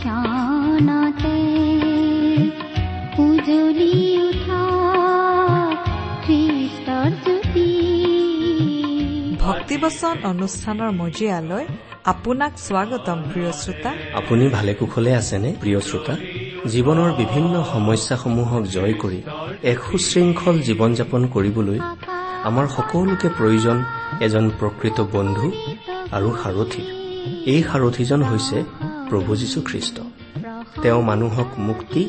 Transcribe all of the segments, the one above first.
ক্ষণতে উজলি উঠা খ্ৰীষ্টৰ জ্যোতি ভক্তিবচন অনুষ্ঠানৰ মজিয়ালৈ আপোনাক স্বাগতম প্ৰিয় শ্ৰোতা। আপুনি ভালে কুশলে আছেনে প্ৰিয় শ্ৰোতা? জীৱনৰ বিভিন্ন সমস্যাসমূহক জয় কৰি এক সুশৃংখল জীৱন যাপন কৰিবলৈ আমাৰ সকলোকে প্ৰয়োজন এজন প্ৰকৃত বন্ধু আৰু সাৰথী। এই সাৰথীজন হৈছে প্ৰভু যীশুখ্ৰীষ্ট। তেওঁ মানুহক মুক্তি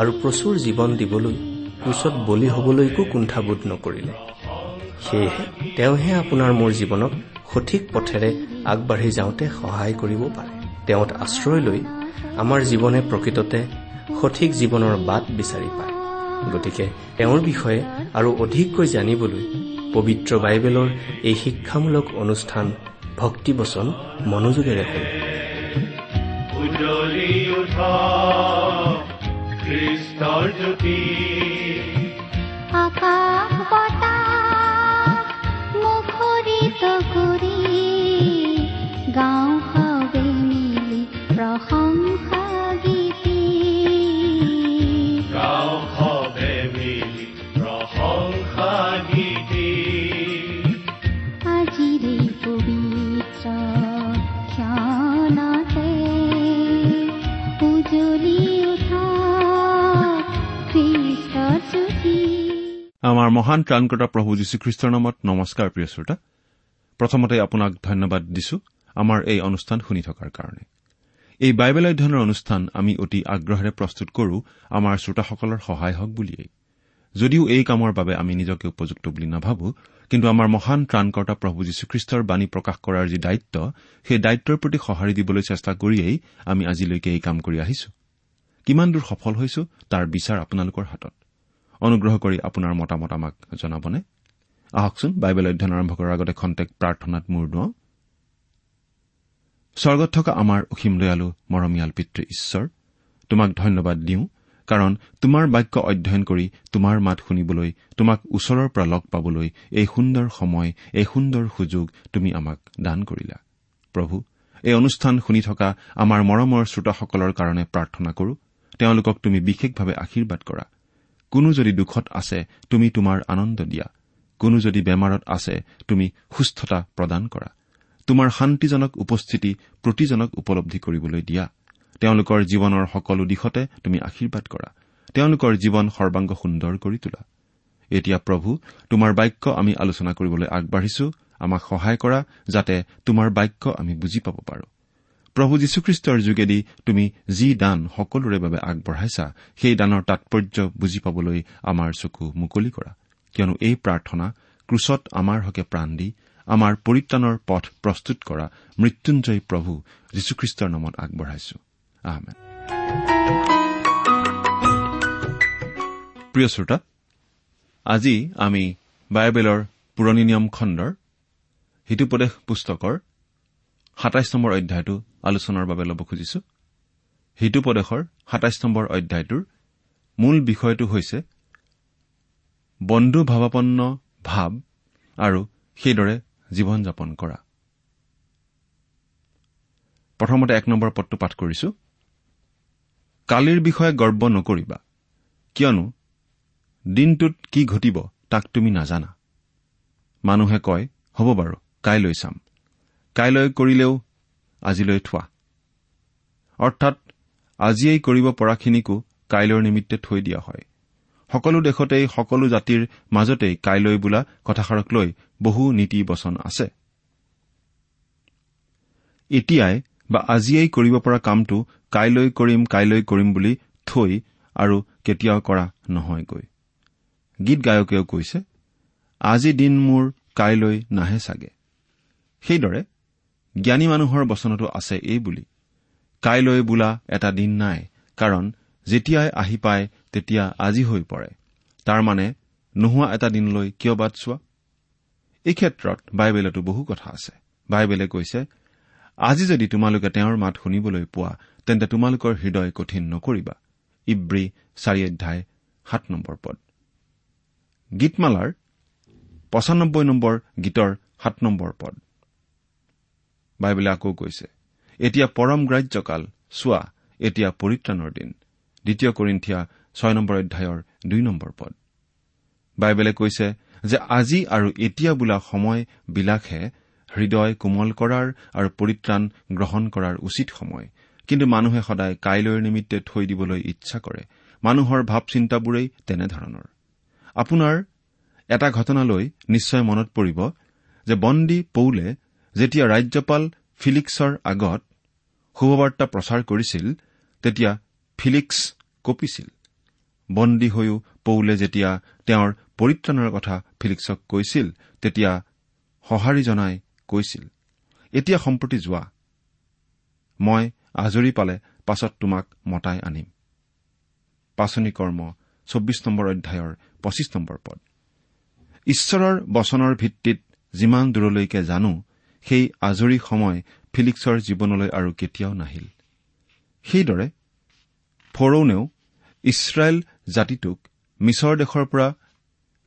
আৰু প্ৰচুৰ জীৱন দিবলৈ ক্ৰুচত বলি হবলৈকো কুণ্ঠাবোধ নকৰিলে। সেয়েহে তেওঁহে আপোনাৰ মোৰ জীৱনক সঠিক পথেৰে আগবাঢ়ি যাওঁতে সহায় কৰিব পাৰে। তেওঁত আশ্ৰয় লৈ আমাৰ জীৱনে প্ৰকৃততে সঠিক জীৱনৰ বাট বিচাৰি পায়। গতিকে তেওঁৰ বিষয়ে আৰু অধিককৈ জানিবলৈ পবিত্ৰ বাইবেলৰ এই শিক্ষামূলক অনুষ্ঠান ভক্তিবচন মনোযোগেৰে শুনে উজ্বলি উঠা খ্ৰীষ্টৰ জ্যোতি। আকাশ বতাহ মুখৰিত কৰি গাঁও সবে মিলি প্ৰশংসা আমাৰ মহান ত্ৰাণকৰ্তা প্ৰভু যীশুখ্ৰীষ্টৰ নামত নমস্কাৰ প্ৰিয় শ্ৰোতা। প্ৰথমতে আপোনাক ধন্যবাদ দিছো আমাৰ এই অনুষ্ঠান শুনি থকাৰ কাৰণে। এই বাইবেল অধ্যয়নৰ অনুষ্ঠান আমি অতি আগ্ৰহেৰে প্ৰস্তুত কৰো আমাৰ শ্ৰোতাসকলৰ সহায় হওক বুলিয়েই। যদিও এই কামৰ বাবে আমি নিজকে উপযুক্ত বুলি নাভাবো কিন্তু আমাৰ মহান ত্ৰাণকৰ্তা প্ৰভু যীশুখ্ৰীষ্টৰ বাণী প্ৰকাশ কৰাৰ যি দায়িত্ব সেই দায়িত্বৰ প্ৰতি সঁহাৰি দিবলৈ চেষ্টা কৰিয়েই আমি আজিলৈকে এই কাম কৰি আহিছো। কিমান দূৰ সফল হৈছো তাৰ বিচাৰ আপোনালোকৰ হাতত। অনুগ্ৰহ কৰি আপোনাৰ মতামত আমাক জনাবনে? আহকচোন বাইবেল অধ্যয়ন আৰম্ভ কৰাৰ আগতে খন্তেক প্ৰাৰ্থনাত মূৰ দুৱাওঁ। স্বৰ্গত থকা আমাৰ অসীম দয়ালু মৰমীয়াল পিতৃ ঈশ্বৰ তোমাক ধন্যবাদ দিওঁ কাৰণ তোমাৰ বাক্য অধ্যয়ন কৰি তোমাৰ মাত শুনিবলৈ তোমাক ওচৰৰ পৰা লগ পাবলৈ এই সুন্দৰ সময় এই সুন্দৰ সুযোগ তুমি আমাক দান কৰিলা। প্ৰভু এই অনুষ্ঠান শুনি থকা আমাৰ মৰমৰ শ্ৰোতাসকলৰ কাৰণে প্ৰাৰ্থনা কৰো। তেওঁলোকক তুমি বিশেষভাৱে আশীৰ্বাদ কৰা। কোনো যদি দুখত আছে তুমি তোমাৰ আনন্দ দিয়া। কোনো যদি বেমাৰত আছে তুমি সুস্থতা প্ৰদান কৰা। তোমাৰ শান্তিজনক উপস্থিতি প্ৰতিজনক উপলব্ধি কৰিবলৈ দিয়া। তেওঁলোকৰ জীৱনৰ সকলো দিশতে তুমি আশীৰ্বাদ কৰা। তেওঁলোকৰ জীৱন সৰ্বাংগ সুন্দৰ কৰি তোলা। এতিয়া প্ৰভু তোমাৰ বাক্য আমি আলোচনা কৰিবলৈ আগবাঢ়িছো। আমাক সহায় কৰা যাতে তোমাৰ বাক্য আমি বুজি পাব পাৰো। প্ৰভু যীশুখ্ৰীষ্টৰ যোগেদি তুমি যি দান সকলোৰে বাবে আগবঢ়াইছা সেই দানৰ তাৎপৰ্য বুজি পাবলৈ আমাৰ চকু মুকলি কৰা। কিয়নো এই প্ৰাৰ্থনা ক্ৰুচত আমাৰ হকে প্ৰাণ দি আমাৰ পৰিত্ৰাণৰ পথ প্ৰস্তুত কৰা মৃত্যুঞ্জয়ী প্ৰভু যীশুখ্ৰীষ্টৰ নামত আগবঢ়াইছো। প্ৰিয় শ্ৰোতা আজি আমি বাইবেলৰ পুৰণি নিয়ম খণ্ডৰ হিতুপদেশ পুস্তকৰ সাতাইছ নম্বৰ অধ্যায়টো আলোচনাৰ বাবে ল'ব খুজিছো। হিতুপদেশৰ সাতাইছ নম্বৰ অধ্যায়টোৰ মূল বিষয়টো হৈছে বন্ধু ভাৱাপন্ন ভাৱ আৰু সেইদৰে জীৱন যাপন কৰা। প্ৰথমতে এক নম্বৰ পদটো পাঠ কৰিছো। কালিৰ বিষয়ে গৰ্ব নকৰিবা কিয়নো দিনটোত কি ঘটিব তাক তুমি নাজানা। মানুহে কয় হ'ব বাৰু কাইলৈ চাম। কাইলৈ কৰিলেও আজিলৈ থোৱা। অৰ্থাৎ আজিয়েই কৰিব পৰাখিনিকো কাইলৈৰ নিমিত্তে থৈ দিয়া হয়। সকলো দেশতেই সকলো জাতিৰ মাজতেই কাইলৈ বোলা কথাষাৰক লৈ বহু নীতি বচন আছে। এতিয়াই বা আজিয়েই কৰিব পৰা কামটো কাইলৈ কৰিম কাইলৈ কৰিম বুলি থৈ আৰু কেতিয়াও কৰা নহয়গৈ। গীত গায়কেও কৈছে আজি দিন মোৰ কাইলৈ নাহে চাগে। সেইদৰে জ্ঞানী মানুহৰ বচনতো আছে এই বুলি। কাইলৈ বোলা এটা দিন নাই কাৰণ যেতিয়াই আহি পায় তেতিয়া আজি হৈ পৰে। তাৰমানে নোহোৱা এটা দিনলৈ কিয় বাট চোৱা? এই ক্ষেত্ৰত বাইবেলতো বহু কথা আছে। বাইবেলে কৈছে আজি যদি তোমালোকে তেওঁৰ মাত শুনিবলৈ পোৱা তেন্তে তোমালোকৰ হৃদয় কঠিন নকৰিবা। ইব্ৰী চাৰি অধ্যায় সাত নম্বৰ পদ। গীতমালাৰ পঁচানব্বৈ নম্বৰ গীতৰ সাত নম্বৰ পদ। বাইবেলে আকৌ কৈছে এতিয়া পৰম গ্ৰাহ্যকাল চোৱা এতিয়া পৰিত্ৰাণৰ দিন। দ্বিতীয় কৰিন্ঠিয়া ছয় নম্বৰ অধ্যায়ৰ দুই নম্বৰ পদ। বাইবেলে কৈছে যে আজি আৰু এতিয়া বোলা সময় বিলাসহে হৃদয় কোমল কৰাৰ আৰু পৰিত্ৰাণ গ্ৰহণ কৰাৰ উচিত সময়। কিন্তু মানুহে সদায় কাইলৈৰ নিমিত্তে থৈ দিবলৈ ইচ্ছা কৰে। মানুহৰ ভাৱ চিন্তাবোৰেই তেনেধৰণৰ। আপোনাৰ এটা ঘটনালৈ নিশ্চয় মনত পৰিব যে বন্দী পৌলে যেতিয়া ৰাজ্যপাল ফিলিক্সৰ আগত শুভবাৰ্তা প্ৰচাৰ কৰিছিল তেতিয়া ফিলিক্স কঁপিছিল। বন্দী হৈও পৌলে যেতিয়া তেওঁৰ পৰিত্ৰাণৰ কথা ফিলিক্সক কৈছিল তেতিয়া সঁহাৰি জনাই কৈছিল এতিয়া সম্প্ৰতি যোৱা। মই আজৰি পালে পাছত তোমাক মতাই আনিম। পাচনি কৰ্ম চৌব্বিছ নম্বৰ অধ্যায়ৰ পঁচিছ নম্বৰ পদ। ঈশ্বৰৰ বচনৰ ভিত্তিত যিমান দূৰলৈকে জানো সেই আজৰি সময় ফিলিক্সৰ জীৱনলৈ আৰু কেতিয়াও নাহিল। সেইদৰে ফৰৌনেও ইছৰাইল জাতিটোক মিছৰ দেশৰ পৰা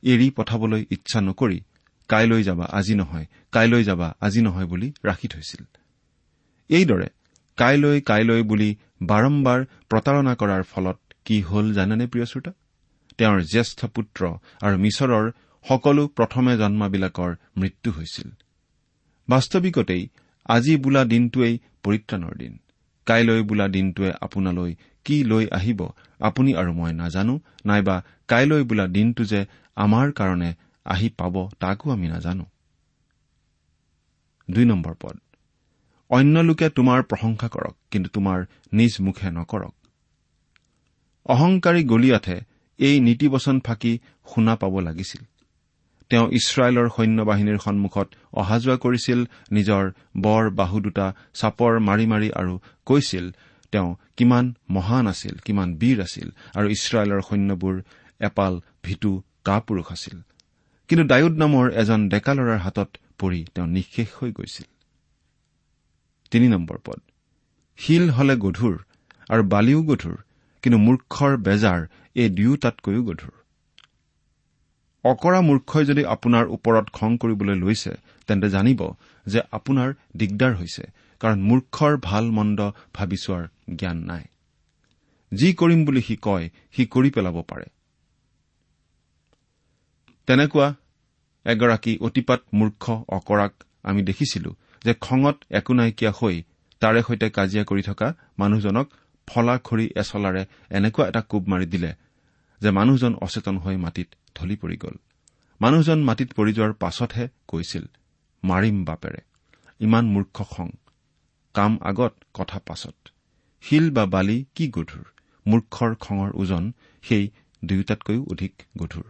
এৰি পঠাবলৈ ইচ্ছা নকৰি কাইলৈ যাবা আজি নহয় কাইলৈ যাবা আজি নহয় বুলি ৰাখি থৈছিল। এইদৰে কাইলৈ কাইলৈ বুলি বাৰম্বাৰ প্ৰতাৰণা কৰাৰ ফলত কি হল জানেনে প্ৰিয় শ্ৰোতা? তেওঁৰ জ্যেষ্ঠ পুত্ৰ আৰু মিছৰৰ সকলো প্ৰথমে জন্মাবিলাকৰ মৃত্যু হৈছিল। বাস্তৱিকতেই আজি বোলা দিনটোৱেই পৰিত্ৰাণৰ দিন। কাইলৈ বোলা দিনটোৱে আপোনালৈ কি লৈ আহিব আপুনি আৰু মই নাজানো নাইবা কাইলৈ বোলা দিনটো যে আমাৰ কাৰণে আহি পাব তাকো আমি নাজানো। পদ। অন্য লোকে তোমাৰ প্ৰশংসা কৰক কিন্তু তোমাৰ নিজ মুখে নকৰক। অহংকাৰী গলিয়াথে এই নীতিবচন ফাঁকি শুনা পাব লাগিছিল। তেওঁ ইছৰাইলৰ সৈন্য বাহিনীৰ সন্মুখত অহা যোৱা কৰিছিল নিজৰ বৰ বাহু দুটা চাপৰ মাৰি মাৰি আৰু কৈছিল তেওঁ কিমান মহান আছিল কিমান বীৰ আছিল আৰু ইছৰাইলৰ সৈন্যবোৰ এপাল ভিতু কাপুৰুষ আছিল। কিন্তু ডায়ুদ নামৰ এজন ডেকা ল'ৰাৰ হাতত পৰি তেওঁ নিঃশেষ হৈ গৈছিল। পদ শিল হলে গধুৰ আৰু বালিও গধুৰ কিন্তু মূৰ্খৰ বেজাৰ এই দুয়োটাতকৈও গধুৰ। অকৰা মূৰ্খই যদি আপোনাৰ ওপৰত খং কৰিবলৈ লৈছে তেন্তে জানিব যে আপোনাৰ দিগদাৰ হৈছে কাৰণ মূৰ্খৰ ভাল মন্দ ভাবি চোৱাৰ জ্ঞান নাই। যি কৰিম বুলি সি কয় সি কৰি পেলাব পাৰে। তেনেকুৱা এগৰাকী অতিপাত মূৰ্খ অকৰাক আমি দেখিছিলো যে খঙত একো নাইকিয়া হৈ তাৰে সৈতে কাজিয়া কৰি থকা মানুহজনক ফলা খৰি এচলাৰে এনেকুৱা এটা কোব মাৰি দিলে যে মানুহজন অচেতন হৈ মাটিত ঢলি পৰি গ'ল। মানুহজন মাটিত পৰি যোৱাৰ পাছতহে কৈছিল মাৰিম বাপেৰে ইমান মূৰ্খ খং। কাম আগত কথা পাছত। শিল বা বালি কি গধুৰ? মূৰ্খৰ খঙৰ ওজন সেই দুয়োটাতকৈও অধিক গধুৰ।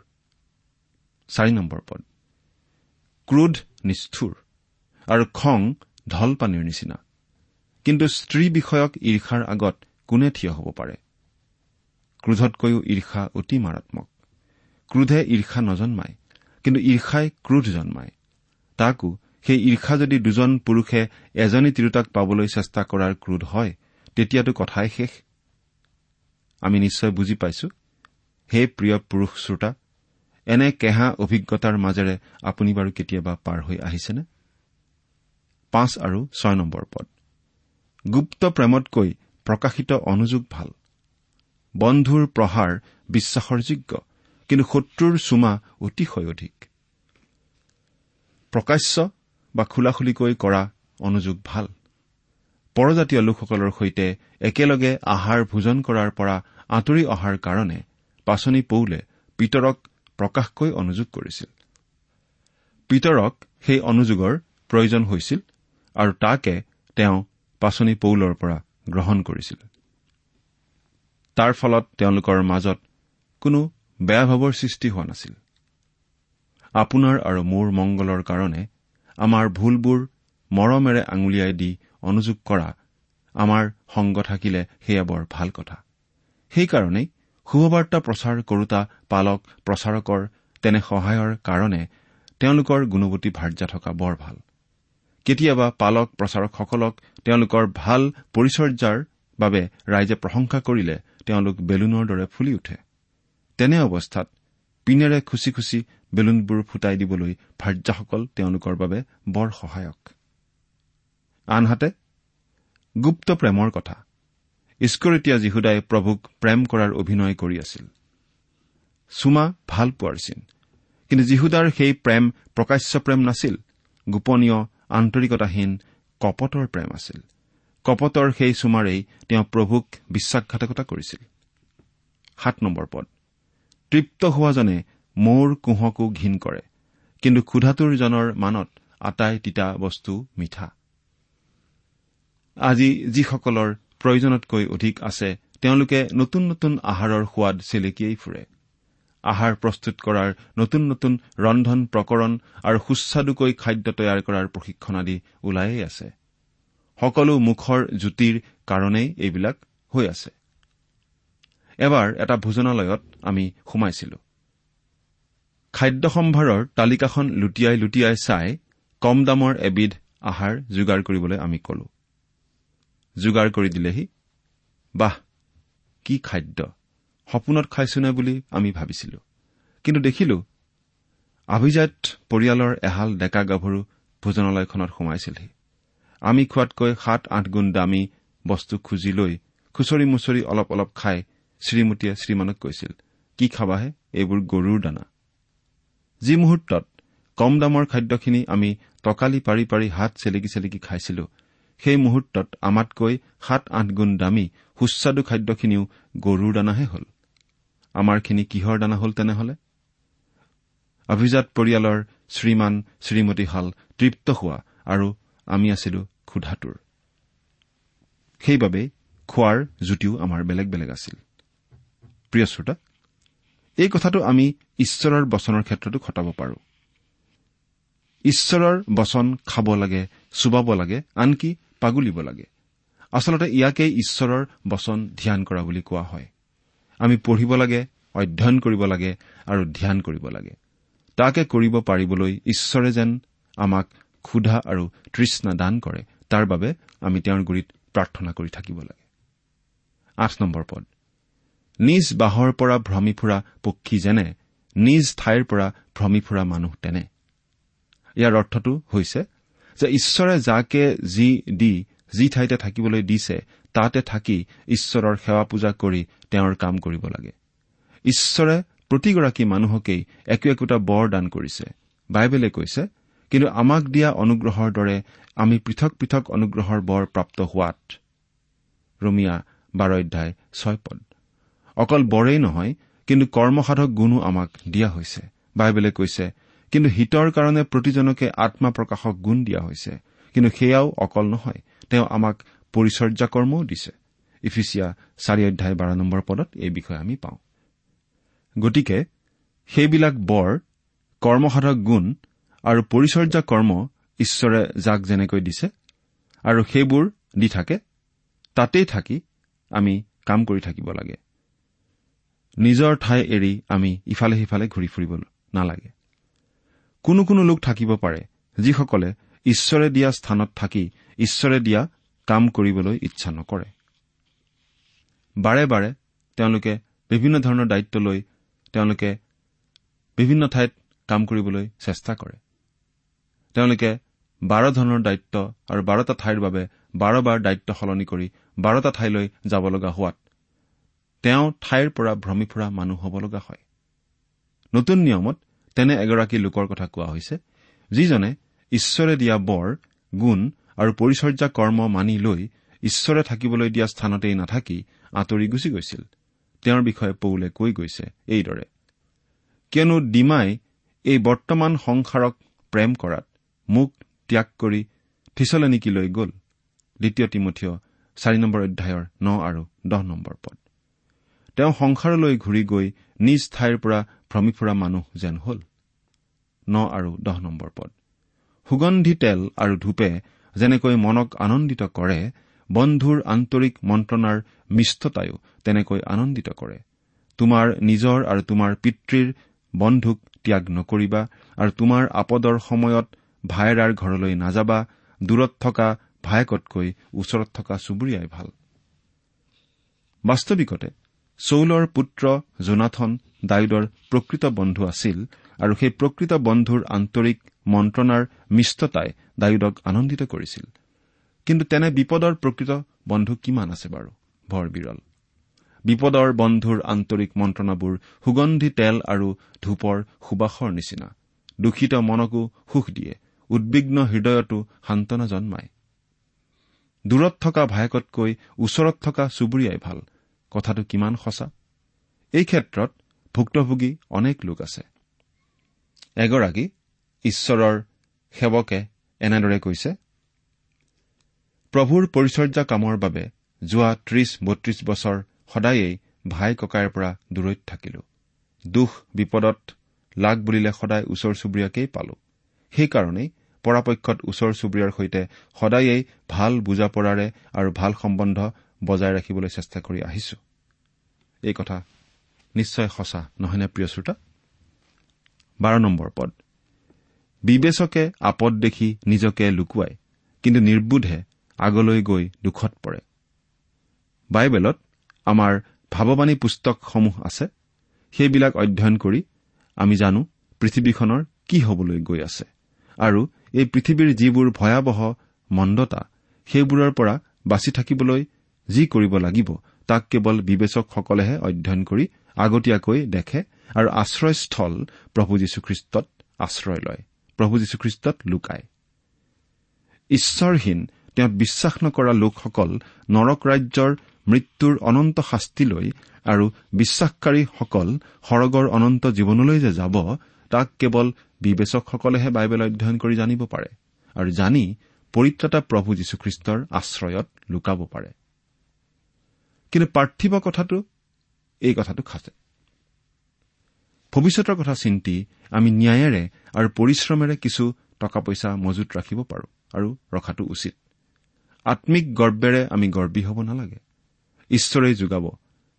পদ। ক্ৰোধ নিষ্ঠুৰ আৰু খং ঢল পানীৰ নিচিনা। কিন্তু স্ত্ৰী বিষয়ক ঈৰ্ষাৰ আগত কোনে থিয় হ'ব পাৰে? ক্ৰোধতকৈও ঈৰ্ষা অতি মাৰাত্মক। ক্ৰোধে ঈৰ্ষা নজন্মায়। কিন্তু ঈৰ্ষাই ক্ৰোধ জন্মায়। তাকো সেই ঈৰ্ষা যদি দুজন পুৰুষে এজনী তিৰোতাক পাবলৈ চেষ্টা কৰাৰ ক্ৰোধ হয় তেতিয়াতো কথাই শেষ। আমি নিশ্চয় বুজি পাইছো। হে প্ৰিয় পুৰুষ শ্ৰোতা এনে কেহা অভিজ্ঞতাৰ মাজেৰে আপুনি বাৰু কেতিয়াবা পাৰ হৈ আহিছেনে? পাঁচ আৰু ছয় নম্বৰ পদ। গুপ্ত প্ৰেমতকৈ প্ৰকাশিত অনুযোগ ভাল। বন্ধুৰ প্ৰহাৰ বিশ্বাসৰ যোগ্য। কিন্তু শত্ৰুৰ চুমা অতিশয় অধিক। প্ৰকাশ্য বা খোলাখুলিকৈ কৰা অনুযোগ ভাল। পৰজাতীয় লোকসকলৰ সৈতে একেলগে আহাৰ ভোজন কৰাৰ পৰা আঁতৰি অহাৰ কাৰণে পাচনি পৌলে পিতৰক প্ৰকাশকৈ অনুযোগ কৰিছিল। পিতৰক সেই অনুযোগৰ প্ৰয়োজন হৈছিল আৰু তাকে তেওঁ পাচনি পৌলৰ পৰা গ্ৰহণ কৰিছিল। তাৰ ফলত তেওঁলোকৰ মাজত কোনো বেয়া ভাৱৰ সৃষ্টি হোৱা নাছিল। আপোনাৰ আৰু মোৰ মংগলৰ কাৰণে আমাৰ ভুলবোৰ মৰমেৰে আঙুলিয়াই দি অনুযোগ কৰা আমাৰ সংগ থাকিলে সেয়া বৰ ভাল কথা। সেইকাৰণেই শুভবাৰ্তা প্ৰচাৰ কৰোতা পালক প্ৰচাৰকৰ তেনে সহায়ৰ কাৰণে তেওঁলোকৰ গুণৱতী ভাৰ্যা থকা বৰ ভাল। কেতিয়াবা পালক প্ৰচাৰকসকলক তেওঁলোকৰ ভাল পৰিচৰ্যাৰ বাবে ৰাইজে প্ৰশংসা কৰিলে তেওঁলোক বেলুনৰ দৰে ফুলি উঠে। তেনে অৱস্থাত পিনেৰে খুচি খুচি বেলুনবোৰ ফুটাই দিবলৈ ভাৰ্যাসকল তেওঁলোকৰ বাবে বৰ সহায়ক। আনহাতে গুপ্ত প্ৰেমৰ কথা। ইস্কৰিতীয়া যীহুদাই প্ৰভুক প্ৰেম কৰাৰ অভিনয় কৰি আছিল। চুমা ভাল পোৱাৰ চিন। কিন্তু যীহুদাৰ সেই প্ৰেম প্ৰকাশ্য প্ৰেম নাছিল। গোপনীয় আন্তৰিকতাহীন কপটৰ প্ৰেম আছিল। কপটৰ সেই চুমাৰেই তেওঁ প্ৰভুক বিশ্বাসঘাতকতা কৰিছিল। সাত নম্বৰ পদ। তৃপ্ত হোৱাজনে মৌৰ কুঁহকো ঘীন কৰে কিন্তু ক্ষুধাটোৰজনৰ মানত আটাই তিতা বস্তু মিঠা। আজি যিসকলৰ প্ৰয়োজনতকৈ অধিক আছে তেওঁলোকে নতুন নতুন আহাৰৰ সোৱাদ চেলেকিয়াই ফুৰে। আহাৰ প্ৰস্তুত কৰাৰ নতুন নতুন ৰন্ধন প্ৰকৰণ আৰু সুস্বাদুকৈ খাদ্য তৈয়াৰ কৰাৰ প্ৰশিক্ষণ আদি ওলায়েই আছে। সকলো মুখৰ জুতিৰ কাৰণেই এইবিলাক হৈ আছে। এবাৰ এটা ভোজনালয়ত আমি সোমাইছিলো। খাদ্য সম্ভাৰৰ তালিকাখন লুটিয়াই লুটিয়াই চাই কম দামৰ এবিধ আহাৰ যোগাৰ কৰিবলৈ আমি কলো। যোগাৰ কৰি দিলেহি। বাহ কি খাদ্য? সপোনত খাইছোনে বুলি আমি ভাবিছিলো। কিন্তু দেখিলো আভিজাত পৰিয়ালৰ এহাল ডেকা গাভৰু ভোজনালয়খনত সোমাইছিলহি। আমি খোৱাতকৈ সাত আঠ গুণ দামী বস্তু খুজি লৈ খুচৰি মুচৰি অলপ অলপ খাই শ্ৰীমতীয়ে শ্ৰীমানক কৈছিল কি খাবাহে এইবোৰ গৰুৰ দানা। যি মুহূৰ্তত কম দামৰ খাদ্যখিনি আমি টকালি পাৰি পাৰি হাত চেলেকি চেলেকি খাইছিলো সেই মুহূৰ্তত আমাতকৈ সাত আঠ গুণ দামী সুস্বাদু খাদ্যখিনিও গৰুৰ দানাহে হ'ল। আমাৰখিনি কিহৰ দানা হ'ল তেনেহলে? অভিজাত পৰিয়ালৰ শ্ৰীমান শ্ৰীমতীহাল তৃপ্ত হোৱা আৰু আমি আছিলো ক্ষুধাটোৰ সেইবাবে খোৱাৰ জুতিও আমাৰ বেলেগ বেলেগ আছিল। প্ৰিয় শ্ৰোতা এই কথাটো আমি ঈশ্বৰৰ বচনৰ ক্ষেত্ৰতো খটাব পাৰো। ঈশ্বৰৰ বচন খাব লাগে চুবাব লাগে আনকি পাগুলিব লাগে। আচলতে ইয়াকেই ঈশ্বৰৰ বচন ধ্যান কৰা বুলি কোৱা হয়। আমি পঢ়িব লাগে অধ্যয়ন কৰিব লাগে আৰু ধ্যান কৰিব লাগে। তাকে কৰিব পাৰিবলৈ ঈশ্বৰে যেন আমাক ক্ষুধা আৰু তৃষ্ণা দান কৰে তাৰ বাবে আমি তেওঁৰ গুৰিত প্ৰাৰ্থনা কৰি থাকিব লাগে। আঠ নম্বৰ পদ। নিজ বাঁহৰ পৰা ভ্ৰমি ফুৰা পক্ষী যেনে নিজ ঠাইৰ পৰা ভ্ৰমি ফুৰা মানুহ তেনে। ইয়াৰ অৰ্থটো হৈছে যে ঈশ্বৰে যাকে যি দি যি ঠাইতে থাকিবলৈ দিছে তাতে থাকি ঈশ্বৰৰ সেৱা পূজা কৰি তেওঁৰ কাম কৰিব লাগে। ঈশ্বৰে প্ৰতিগৰাকী মানুহকেই একো একোটা বৰ দান কৰিছে। বাইবেলে কৈছে কিন্তু আমাক দিয়া অনুগ্ৰহৰ দৰে আমি পৃথক পৃথক অনুগ্ৰহৰ বৰ প্ৰাপ্ত হোৱাত। ৰমিয়া বাৰ অধ্যায় ছয় পদ। অকল বৰেই নহয় কিন্তু কৰ্মসাধক গুণো আমাক দিয়া হৈছে। বাইবেলে কৈছে কিন্তু হিতৰ কাৰণে প্ৰতিজনকে আত্মা প্ৰকাশক গুণ দিয়া হৈছে কিন্তু সেয়াও অকল নহয় তেওঁ আমাক পৰিচৰ্যা কৰ্মও দিছে ইফিচিয়া চাৰি অধ্যায় বাৰ নম্বৰ পদত এই বিষয়ে আমি পাওঁ। গতিকে সেইবিলাক বৰ কৰ্মসাধক গুণ আৰু পৰিচৰ্যা কৰ্ম ঈশ্বৰে যাক যেনেকৈ দিছে আৰু সেইবোৰ দি থাকে তাতেই থাকি আমি কাম কৰি থাকিব লাগে। নিজৰ ঠাই এৰি আমি ইফালে সিফালে ঘূৰি ফুৰিব নালাগে। কোনো কোনো লোক থাকিব পাৰে যিসকলে ঈশ্বৰে দিয়া স্থানত থাকি ঈশ্বৰে দিয়া কাম কৰিবলৈ ইচ্ছা নকৰে। বাৰে বাৰে তেওঁলোকে বিভিন্ন ধৰণৰ দায়িত্ব লৈ তেওঁলোকে বিভিন্ন ঠাইত কাম কৰিবলৈ চেষ্টা কৰে। তেওঁলোকে বাৰ ধৰণৰ দায়িত্ব আৰু বাৰটা ঠাইৰ বাবে বাৰ বাৰ দায়িত্ব সলনি কৰি বাৰটা ঠাইলৈ যাব লগা হোৱাত তেওঁ ঠাইৰ পৰা ভ্ৰমি ফুৰা মানুহ হ'ব লগা হয়। নতুন নিয়মত তেনে এগৰাকী লোকৰ কথা কোৱা হৈছে যিজনে ঈশ্বৰে দিয়া বৰ গুণ আৰু পৰিচৰ্যা কৰ্ম মানি লৈ ঈশ্বৰে থাকিবলৈ দিয়া স্থানতেই নাথাকি আঁতৰি গুচি গৈছিল। তেওঁৰ বিষয়ে পৌলে কৈ গৈছে এইদৰে কিয়নো ডিমাই এই বৰ্তমান সংসাৰক প্ৰেম কৰাত মোক ত্যাগ কৰি থিচলেনিকিলৈ গ'ল। দ্বিতীয় তিমঠিয় চাৰি নম্বৰ অধ্যায়ৰ ন আৰু দহ নম্বৰ পদ। তেওঁ সংসাৰলৈ ঘূৰি গৈ নিজ ঠাইৰ পৰা ভ্ৰমি ফুৰা মানুহ যেন হ'ল। ন আৰু দহ নম্বৰ পদ। সুগন্ধি তেল আৰু ধূপে যেনেকৈ মনক আনন্দিত কৰে বন্ধুৰ আন্তৰিক মন্ত্ৰণাৰ মিষ্টতায়ো তেনেকৈ আনন্দিত কৰে। তোমাৰ নিজৰ আৰু তোমাৰ পিতৃৰ বন্ধুক ত্যাগ নকৰিবা আৰু তোমাৰ আপদৰ সময়ত ভায়েৰাৰ ঘৰলৈ নাযাবা দূৰত থকা ভায়েকতকৈ ওচৰত থকা চুবুৰীয়াই ভাল। বাস্তৱিকতে চৌলৰ পুত্ৰ জোনাথন ডায়ুদৰ প্ৰকৃত বন্ধু আছিল আৰু সেই প্ৰকৃত বন্ধুৰ আন্তৰিক মন্ত্ৰণাৰ মিষ্টতাই ডায়ুদক আনন্দিত কৰিছিল। কিন্তু তেনে বিপদৰ প্ৰকৃত বন্ধু কিমান আছে বাৰু? বৰ বিৰল। বিপদৰ বন্ধুৰ আন্তৰিক মন্ত্ৰণাবোৰ সুগন্ধি তেল আৰু ধূপৰ সুবাসৰ নিচিনা। দূষিত মনকো সুখ দিয়ে উদ্বিগ্ন হৃদয়তো সান্তনা জন্মায়। দূৰত থকা ভায়েকতকৈ ওচৰত থকা চুবুৰীয়াই ভাল। কথাটো কিমান সঁচা? এই ক্ষেত্ৰত ভুক্তভোগী অনেক লোক আছে। এগৰাকী ঈশ্বৰৰ সেৱকে এনেদৰে কৈছে প্ৰভুৰ পৰিচৰ্যা কামৰ বাবে যোৱা ত্ৰিশ বত্ৰিশ বছৰ সদায়েই ভাই ককাইৰ পৰা দূৰৈত থাকিলো। দুখ বিপদত লাগ বুলিলে সদায় ওচৰ চুবুৰীয়াকেই পালো। সেইকাৰণেই পৰাপক্ষত ওচৰ চুবুৰীয়াৰ সৈতে সদায়েই ভাল বুজাপৰাৰে আৰু ভাল সম্বন্ধ বজাই ৰাখিবলৈ চেষ্টা কৰি আহিছো। এই কথা নিশ্চয় সঁচা নহয়নে প্ৰিয় শ্ৰোতা? বাৰ নম্বৰ পদ। বিবেচকে আপদ দেখি নিজকে লুকুৱাই কিন্তু নিৰ্বোধে আগলৈ গৈ দুখত পৰে। বাইবেলত আমাৰ ভাৱবাণী পুস্তকসমূহ আছে। সেইবিলাক অধ্যয়ন কৰি আমি জানো পৃথিৱীখনৰ কি হবলৈ গৈ আছে আৰু এই পৃথিৱীৰ যিবোৰ ভয়াৱহ মন্দতা সেইবোৰৰ পৰা বাচি থাকিবলৈ যি কৰিব লাগিব তাক কেৱল বিবেচকসকলেহে অধ্যয়ন কৰি আগতীয়াকৈ দেখে আৰু আশ্ৰয়স্থল প্ৰভু যীশুখ্ৰীষ্টত আশ্ৰয় লয়। প্ৰভু যীশুখ্ৰীষ্টত লুকায়। ঈশ্বৰহীন তেওঁত বিশ্বাস নকৰা লোকসকল নৰক ৰাজ্যৰ মৃত্যুৰ অনন্ত শাস্তিলৈ আৰু বিশ্বাসকাৰীসকল সৰগৰ অনন্ত জীৱনলৈ যে যাব তাক কেৱল বিবেচকসকলেহে বাইবেল অধ্যয়ন কৰি জানিব পাৰে আৰু জানি পৰিত্ৰাতা প্ৰভু যীশুখ্ৰীষ্টৰ আশ্ৰয়ত লুকাব পাৰে। কিন্তু পাৰ্থিৱ কথাটো এই কথাটো খাচে ভৱিষ্যতৰ কথা চিন্তি আমি ন্যায়েৰে আৰু পৰিশ্ৰমেৰে কিছু টকা পইচা মজুত ৰাখিব পাৰোঁ আৰু ৰখাটো উচিত। আম্মিক গৰ্বেৰে আমি গৰ্বী হ'ব নালাগে। ঈশ্বৰেই যোগাব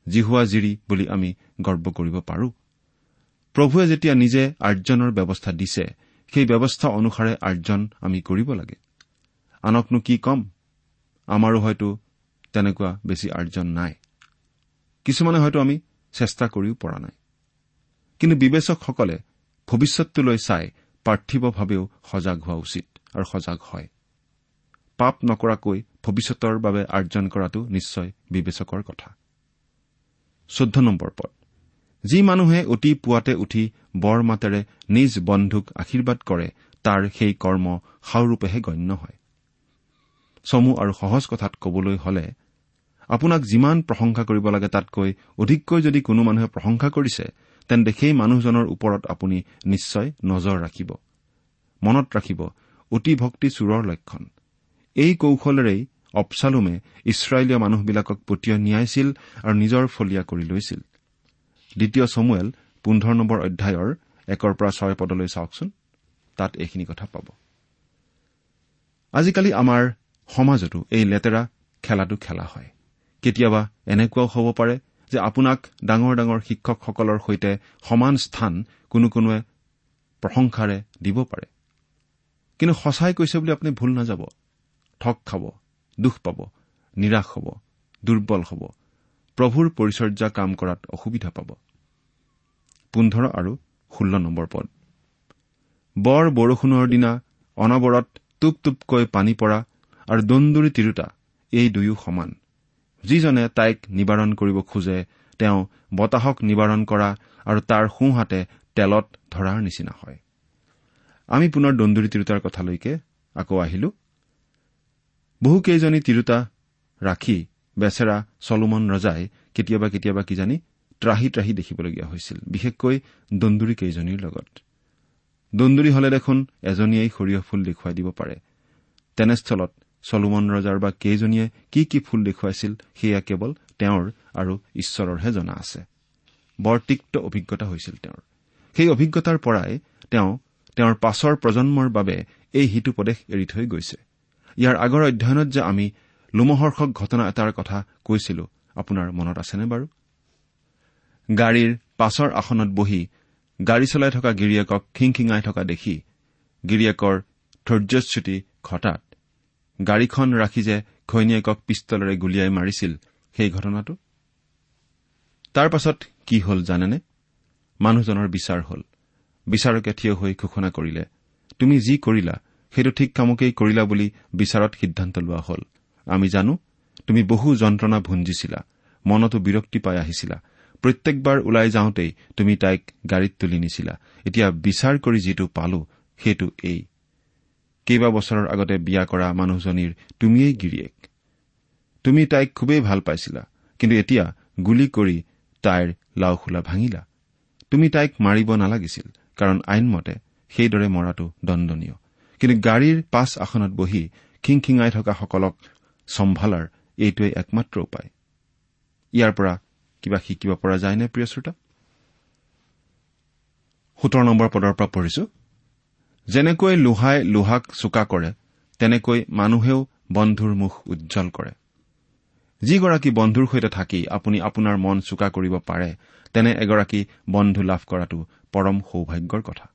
জিহুৱা জিৰি বুলি আমি গৰ্ব কৰিব পাৰো। প্ৰভুৱে যেতিয়া নিজে আৰ্জনৰ ব্যৱস্থা দিছে সেই ব্যৱস্থা অনুসাৰে আৰ্জন আমি কৰিব লাগে। আনকনো কি কম? আমাৰো হয়তো তেনেকুৱা বেছি আৰ্জন নাই। কিছুমানে হয়তো আমি চেষ্টা কৰিও পৰা নাই। কিন্তু বিবেচকসকলে ভৱিষ্যতটোলৈ চাই পাৰ্থিৱভাৱেও সজাগ হোৱা উচিত আৰু সজাগ হয়। পাপ নকৰাকৈ ভৱিষ্যতৰ বাবে আৰ্জন কৰাটো নিশ্চয় বিবেচকৰ কথা। চৈধ্য নম্বৰ পদ। যি মানুহে অতি পুৱাতে উঠি বৰ মাতেৰে নিজ বন্ধুক আশীৰ্বাদ কৰে তাৰ সেই কৰ্ম সাওৰূপেহে গণ্য হয়। চমু আৰু সহজ কথাত কবলৈ হলে আপোনাক যিমান প্ৰশংসা কৰিব লাগে তাতকৈ অধিককৈ যদি কোনো মানুহে প্ৰশংসা কৰিছে তেন্তে সেই মানুহজনৰ ওপৰত আপুনি নিশ্চয় নজৰ ৰাখিব। মনত ৰাখিব অতি ভক্তি চোৰৰ লক্ষণ। এই কৌশলেৰেই অপচালুমে ইছৰাইলীয় মানুহবিলাকক পতীয় নিয়াইছিল আৰু নিজৰ ফলীয়া কৰি লৈছিল। দ্বিতীয় চমুৱেল পোন্ধৰ নম্বৰ অধ্যায়ৰ একৰ পৰা ছয় পদলৈ চাওকচোন। তাত এইখিনি কথা পাব। আজিকালি আমাৰ সমাজতো এই লেতেৰা খেলাটো খেলা হয়। কেতিয়াবা এনেকুৱাও হ'ব পাৰে যে আপোনাক ডাঙৰ ডাঙৰ শিক্ষকসকলৰ সৈতে সমান স্থান কোনো কোনোৱে প্ৰশংসাৰে দিব পাৰে। কিন্তু সঁচাই কৈছে বুলি আপুনি ভুল নাযাব। ঠগ খাব দুখ পাব নিৰাশ হ'ব দুৰ্বল হ'ব প্ৰভুৰ পৰিচৰ্যা কাম কৰাত অসুবিধা পাব। পোন্ধৰ আৰু ষোল্ল নম্বৰ পদ। বৰ বৰষুণৰ দিনা অনবৰত টুপ টুপকৈ পানী পৰা আৰু দন্দুৰি তিৰোতা এই দুয়ো সমান। যিজনে তাইক নিবাৰণ কৰিব খোজে তেওঁ বতাহক নিবাৰণ কৰা আৰু তাৰ সোঁহাতে তেলত ধৰাৰ নিচিনা হয়। আমি পুনৰ দন্দুৰি তিৰোতাৰ কথালৈকে আকৌ আহিলো। বহুকেইজনী তিৰোতা ৰাখি বেচেৰা চলোমন ৰজাই কেতিয়াবা কেতিয়াবা কিজানি ত্ৰাহি ত্ৰাহি দেখিবলগীয়া হৈছিল বিশেষকৈ দন্দুৰী কেইজনীৰ লগত। দন্দুৰী হলে দেখোন এজনীয়েই সৰিয়হ ফুল দেখুৱাই দিব পাৰে। তেনেস্থলত চলোমন ৰজাৰ বা কেইজনীয়ে কি কি ফুল দেখুৱাইছিল সেয়া কেৱল তেওঁৰ আৰু ঈশ্বৰৰহে জনা আছে। বৰ তিক্ত অভিজ্ঞতা হৈছিল তেওঁৰ। সেই অভিজ্ঞতাৰ পৰাই তেওঁ তেওঁৰ পাছৰ প্ৰজন্মৰ বাবে এই হিতুপদেশ এৰি থৈ গৈছে। ইয়াৰ আগৰ অধ্যয়নত যে আমি লোমহৰ্ষক ঘটনা এটাৰ কথা কৈছিলো আপোনাৰ মনত আছেনে বাৰু? গাড়ীৰ পাছৰ আসনত বহি গাড়ী চলাই থকা গিৰিয়েকক খিংখিঙাই থকা দেখি গিৰিয়েকৰ ধৈৰ্যচ্যুতি ঘটাত গাড়ীখন ৰাখি যে ঘৈণীয়েকক পিষ্টলেৰে গুলীয়াই মাৰিছিল সেই ঘটনাটো? তাৰ পাছত কি হ'ল জানেনে? মানুহজনৰ বিচাৰ হ'ল। বিচাৰকে থিয় হৈ ঘোষণা কৰিলে তুমি যি কৰিলা সেইটো ঠিক কামকেই কৰিলা বুলি বিচাৰত সিদ্ধান্ত লোৱা হ'ল। আমি জানো তুমি বহু যন্ত্ৰণা ভুঞ্জিছিলা মনতো বিৰক্তি পাই আহিছিলা। প্ৰত্যেকবাৰ ওলাই যাওঁতেই তুমি তাইক গাড়ীত তুলি নিছিলা। এতিয়া বিচাৰ কৰি যিটো পালো সেইটো এই। কেইবা বছৰৰ আগতে বিয়া কৰা মানুহজনীৰ তুমিয়েই গিৰিয়েক। তুমি তাইক খুবেই ভাল পাইছিলা কিন্তু এতিয়া গুলী কৰি তাইৰ লাওখোলা ভাঙিলা। তুমি তাইক মাৰিব নালাগিছিল কাৰণ আইনমতে সেইদৰে মৰাটো দণ্ডনীয়। কিন্তু গাড়ীৰ পাছ আসনত বহি খিংখিঙাই থকাসকলক চম্ভালাৰ এইটোৱেই একমাত্ৰ উপায়। ইয়াৰ পৰা কিবা শিকিব পৰা যায়নে প্ৰিয় শ্ৰোতা? সোতৰ নম্বৰ পদৰ পৰা পঢ়িছো। যেনেকৈ লোহাই লোহাক চোকা কৰে তেনেকৈ মানুহেও বন্ধুৰ মুখ উজ্জ্বল কৰে। যিগৰাকী বন্ধুৰ সৈতে থাকি আপুনি আপোনাৰ মন চোকা কৰিব পাৰে তেনে এগৰাকী বন্ধু লাভ কৰাটো পৰম সৌভাগ্যৰ কথা।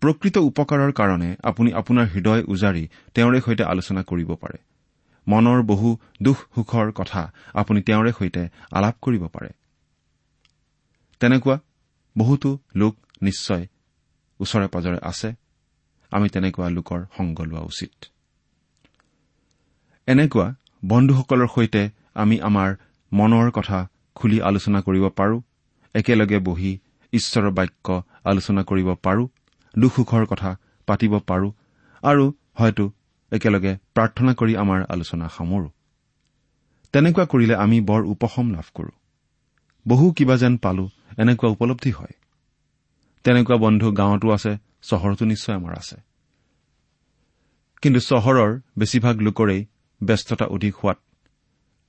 প্ৰকৃত উপকাৰৰ কাৰণে আপুনি আপোনাৰ হৃদয় উজাৰি তেওঁৰে সৈতে আলোচনা কৰিব পাৰে। মনৰ বহু দুখ সুখৰ কথা আপুনি তেওঁৰে সৈতে আলাপ কৰিব পাৰে। তেনেকুৱা বহুতো লোক নিশ্চয় ওচৰে পাজৰে আছে। আমি তেনেকুৱা লোকৰ সংগ লোৱা উচিত। এনেকুৱা বন্ধুসকলৰ সৈতে আমি আমাৰ মনৰ কথা খুলি আলোচনা কৰিব পাৰো একেলগে বহি ঈশ্বৰৰ বাক্য আলোচনা কৰিব পাৰো দুখ সুখৰ কথা পাতিব পাৰো আৰু হয়তো একেলগে প্ৰাৰ্থনা কৰি আমাৰ আলোচনা সামৰো। তেনেকুৱা কৰিলে আমি বৰ উপশম লাভ কৰো। বহু কিবা যেন পালো এনেকুৱা উপলব্ধি হয়। তেনেকুৱা বন্ধু গাঁৱতো আছে চহৰতো নিশ্চয় আমাৰ আছে। কিন্তু চহৰৰ বেছিভাগ লোকৰেই ব্যস্ততা অধিক হোৱাত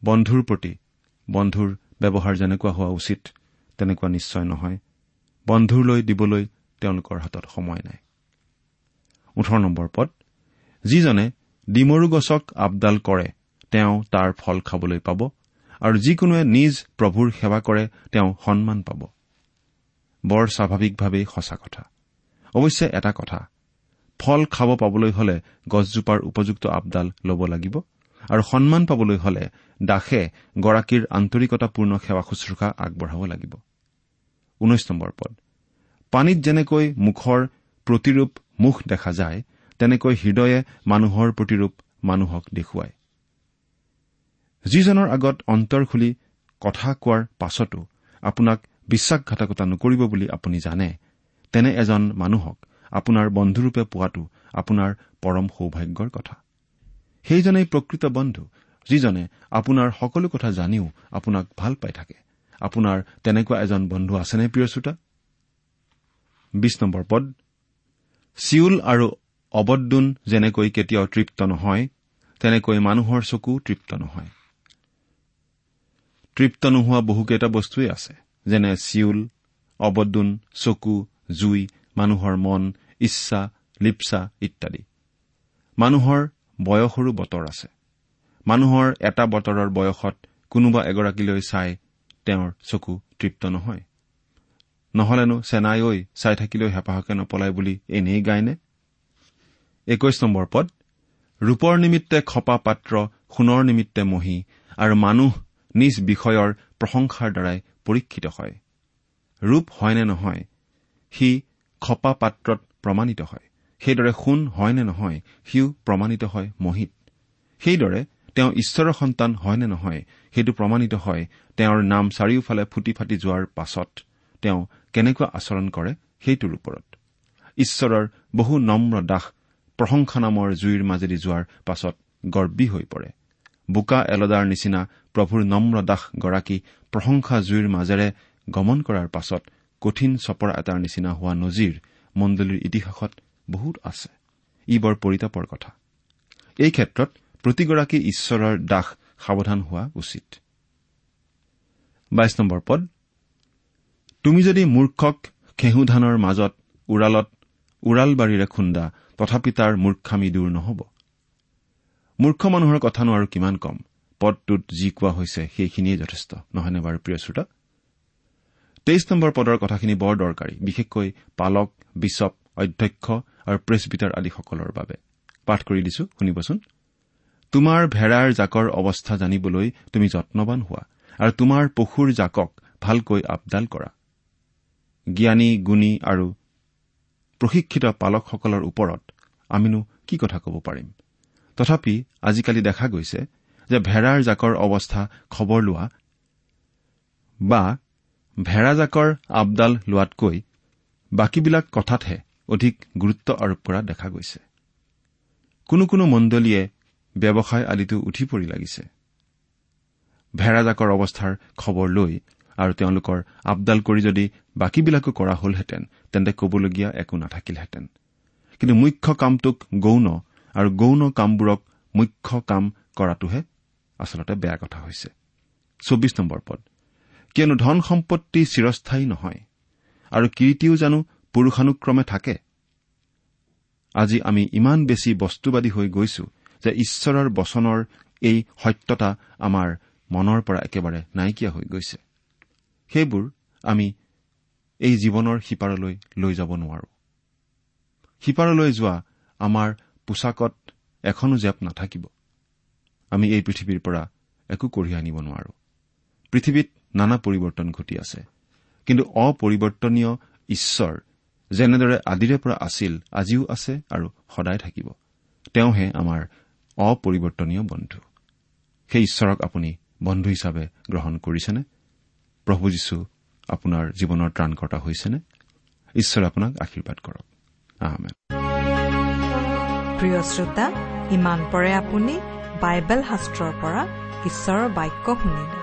বন্ধুৰ প্ৰতি বন্ধুৰ ব্যৱহাৰ যেনেকুৱা হোৱা উচিত তেনেকুৱা নিশ্চয় নহয়। বন্ধুলৈ দিবলৈ তেওঁলোকৰ হাতত সময় নাই। ওঠৰ নম্বৰ পদ যিজনে ডিমৰু গছক আপডাল কৰে তেওঁ তাৰ ফল খাবলৈ পাব আৰু যিকোনোৱে নিজ প্ৰভুৰ সেৱা কৰে তেওঁ সন্মান পাব। বৰ স্বাভাৱিকভাৱেই সঁচা কথা। অৱশ্যে এটা কথা ফল খাব পাবলৈ হলে গছজোপাৰ উপযুক্ত আপডাল ল'ব লাগিব আৰু সন্মান পাবলৈ হলে দাসে গৰাকীৰ আন্তৰিকতাপূৰ্ণ সেৱা শুশ্ৰূষা আগবঢ়াব লাগিব। পানীত যেনেকৈ মুখৰ প্ৰতিৰূপ মুখ দেখা যায় তেনেকৈ হৃদয়ে মানুহৰ প্ৰতিৰূপ মানুহক দেখুৱায়। যিজনৰ আগত অন্তৰ খুলি কথা কোৱাৰ পাছতো আপোনাক বিশ্বাসঘাতকতা নকৰিব বুলি আপুনি জানে তেনে এজন মানুহক আপোনাৰ বন্ধুৰূপে পোৱাটো আপোনাৰ পৰম সৌভাগ্যৰ কথা। সেইজনেই প্ৰকৃত বন্ধু যিজনে আপোনাৰ সকলো কথা জানিও আপোনাক ভাল পাই থাকে। আপোনাৰ তেনেকুৱা এজন বন্ধু আছেনে প্ৰিয় শ্ৰোতা? পদ। চিউল আৰু অবদ্দোন যেনেকৈ কেতিয়াও তৃপ্ত নহয় তেনেকৈ মানুহৰ চকু তৃপ্ত নহয়। তৃপ্ত নোহোৱা বহুকেইটা বস্তুৱেই আছে যেনে চিউল অবদ্দোন চকু জুই মানুহৰ মন ইচ্ছা লিপচা ইত্যাদি। মানুহৰ বয়সৰো বতৰ আছে। মানুহৰ এটা বতৰৰ বয়সত কোনোবা এগৰাকীলৈ চাই তেওঁৰ চকু তৃপ্ত নহয়। নহলেনো চেনাই ঐ চাই থাকিলেও হেঁপাহকে নপলাই বুলি এনেই গায়নে? একৈশ নম্বৰ পদ। ৰূপৰ নিমিত্তে খপা পাত্ৰ সোণৰ নিমিত্তে মহি আৰু মানুহ নিজ বিষয়ৰ প্ৰশংসাৰ দ্বাৰাই পৰীক্ষিত হয়। ৰূপ হয় নে নহয় সি খপা পাত্ৰত প্ৰমাণিত হয়। সেইদৰে সোণ হয় নে নহয় সিও প্ৰমাণিত হয় মহিত। সেইদৰে তেওঁ ঈশ্বৰৰ সন্তান হয় নে নহয় সেইটো প্ৰমাণিত হয়। তেওঁৰ নাম চাৰিওফালে ফুটি ফাটি যোৱাৰ পাছত তেওঁ কেনেকুৱা আচৰণ কৰে সেইটোৰ ওপৰত। ঈশ্বৰৰ বহু নম্ৰ দাস প্ৰশংসা নামৰ জুইৰ মাজেদি যোৱাৰ পাছত গৰ্বী হৈ পৰে। বোকা এলদাৰ নিচিনা প্ৰভুৰ নম্ৰ দাসগৰাকী প্ৰশংসা জুইৰ মাজেৰে গমন কৰাৰ পাছত কঠিন চপৰা এটাৰ নিচিনা হোৱা নজিৰ মণ্ডলীৰ ইতিহাসত বহুত আছে। ই বৰ পৰিতাপৰ কথা। এই ক্ষেত্ৰত প্ৰতিগৰাকী ঈশ্বৰৰ দাস সাৱধান হোৱা উচিত। তুমি যদি মূৰ্খক ঘেঁহু ধানৰ মাজত উৰালত উৰালবাৰীৰে খুন্দা তথাপি তাৰ মূৰ্খামী দূৰ নহ'ব। মূৰ্খ মানুহৰ কথানো আৰু কিমান কম। পদটোত যি কোৱা হৈছে সেইখিনিয়ে যথেষ্ট। নহয়নে বাৰু প্ৰিয় শ্ৰোতা? তেইছ নম্বৰ পদৰ কথাখিনি বৰ দৰকাৰী বিশেষকৈ পালক বিচপ অধ্যক্ষ আৰু প্ৰেছবিটাৰ আদিসকলৰ বাবে। পাঠ কৰি দিছো শুনিবচোন। তোমাৰ ভেড়াৰ জাকৰ অৱস্থা জানিবলৈ তুমি যত্নবান হোৱা আৰু তোমাৰ পশুৰ জাকক ভালকৈ আপডাল কৰা। জ্ঞানী গুণী আৰু প্ৰশিক্ষিত পালকসকলৰ ওপৰত আমিনো কি কথা ক'ব পাৰিম? তথাপি আজিকালি দেখা গৈছে যে ভেড়াৰ জাকৰ অৱস্থা খবৰ লোৱা বা ভেড়া জাকৰ আপডাল লোৱাতকৈ বাকীবিলাক কথাতহে অধিক গুৰুত্ব আৰোপ কৰা দেখা গৈছে। কোনো কোনো মণ্ডলীয়ে ব্যৱসায় আদিতো উঠি পৰি লাগিছে। ভেড়া জাকৰ অৱস্থাৰ খবৰ লৈ আৰু তেওঁলোকৰ আপডাল কৰি যদি বাকীবিলাকো কৰা হলহেঁতেন তেন্তে কবলগীয়া একো নাথাকিলহেঁতেন। কিন্তু মুখ্য কামটোক গৌণ আৰু গৌণ কামবোৰক মুখ্য কাম কৰাটোহে আচলতে বেয়া কথা হৈছে। চৌবিশ নম্বৰ পদ। কিয়নো ধন সম্পত্তি চিৰস্থায়ী নহয় আৰু কীৰ্তিও জানো পুৰুষানুক্ৰমে থাকে। আজি আমি ইমান বেছি বস্তুবাদী হৈ গৈছো যে ঈশ্বৰৰ বচনৰ এই সত্যতা আমাৰ মনৰ পৰা একেবাৰে নাইকিয়া হৈ গৈছে। সেইবোৰ আমি এই জীৱনৰ সিপাৰলৈ লৈ যাব নোৱাৰো। সিপাৰলৈ যোৱা আমাৰ পোছাকত এখনো জেপ নাথাকিব। আমি এই পৃথিৱীৰ পৰা একো কঢ়িয়াই আনিব নোৱাৰো। পৃথিৱীত নানা পৰিৱৰ্তন ঘটি আছে। কিন্তু অপৰিৱৰ্তনীয় ঈশ্বৰ যেনেদৰে আদিৰে পৰা আছিল আজিও আছে আৰু সদায় থাকিব। তেওঁহে আমাৰ অপৰিৱৰ্তনীয় বন্ধু। সেই ঈশ্বৰক আপুনি বন্ধু হিচাপে গ্ৰহণ কৰিছেনে? প্ৰভু যীশু আপোনাৰ জীৱনৰ ত্ৰাণকৰ্তা হৈছেনে? ঈশ্বৰে আপোনাক আশীৰ্বাদ কৰক। প্ৰিয় শ্ৰোতা ইমান পৰে আপুনি বাইবেল শাস্ত্ৰৰ পৰা ঈশ্বৰৰ বাক্য শুনিলে।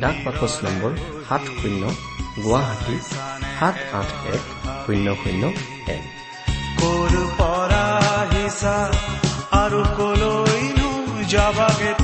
ডাক বাকচ নম্বৰ সাত শূন্য গুৱাহাটী সাত আঠ এক শূন্য শূন্য এক। কৰ পৰা আৰু কলৈনো যাবাগে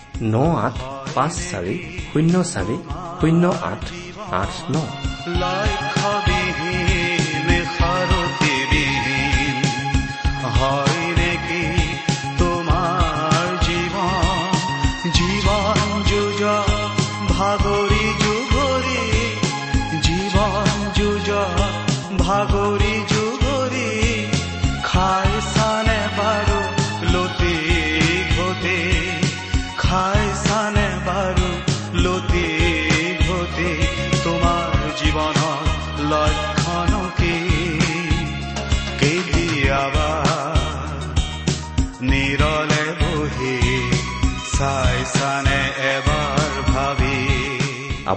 ন আঠ পাঁচ চাৰি শূন্য চাৰি শূন্য আঠ আঠ ন।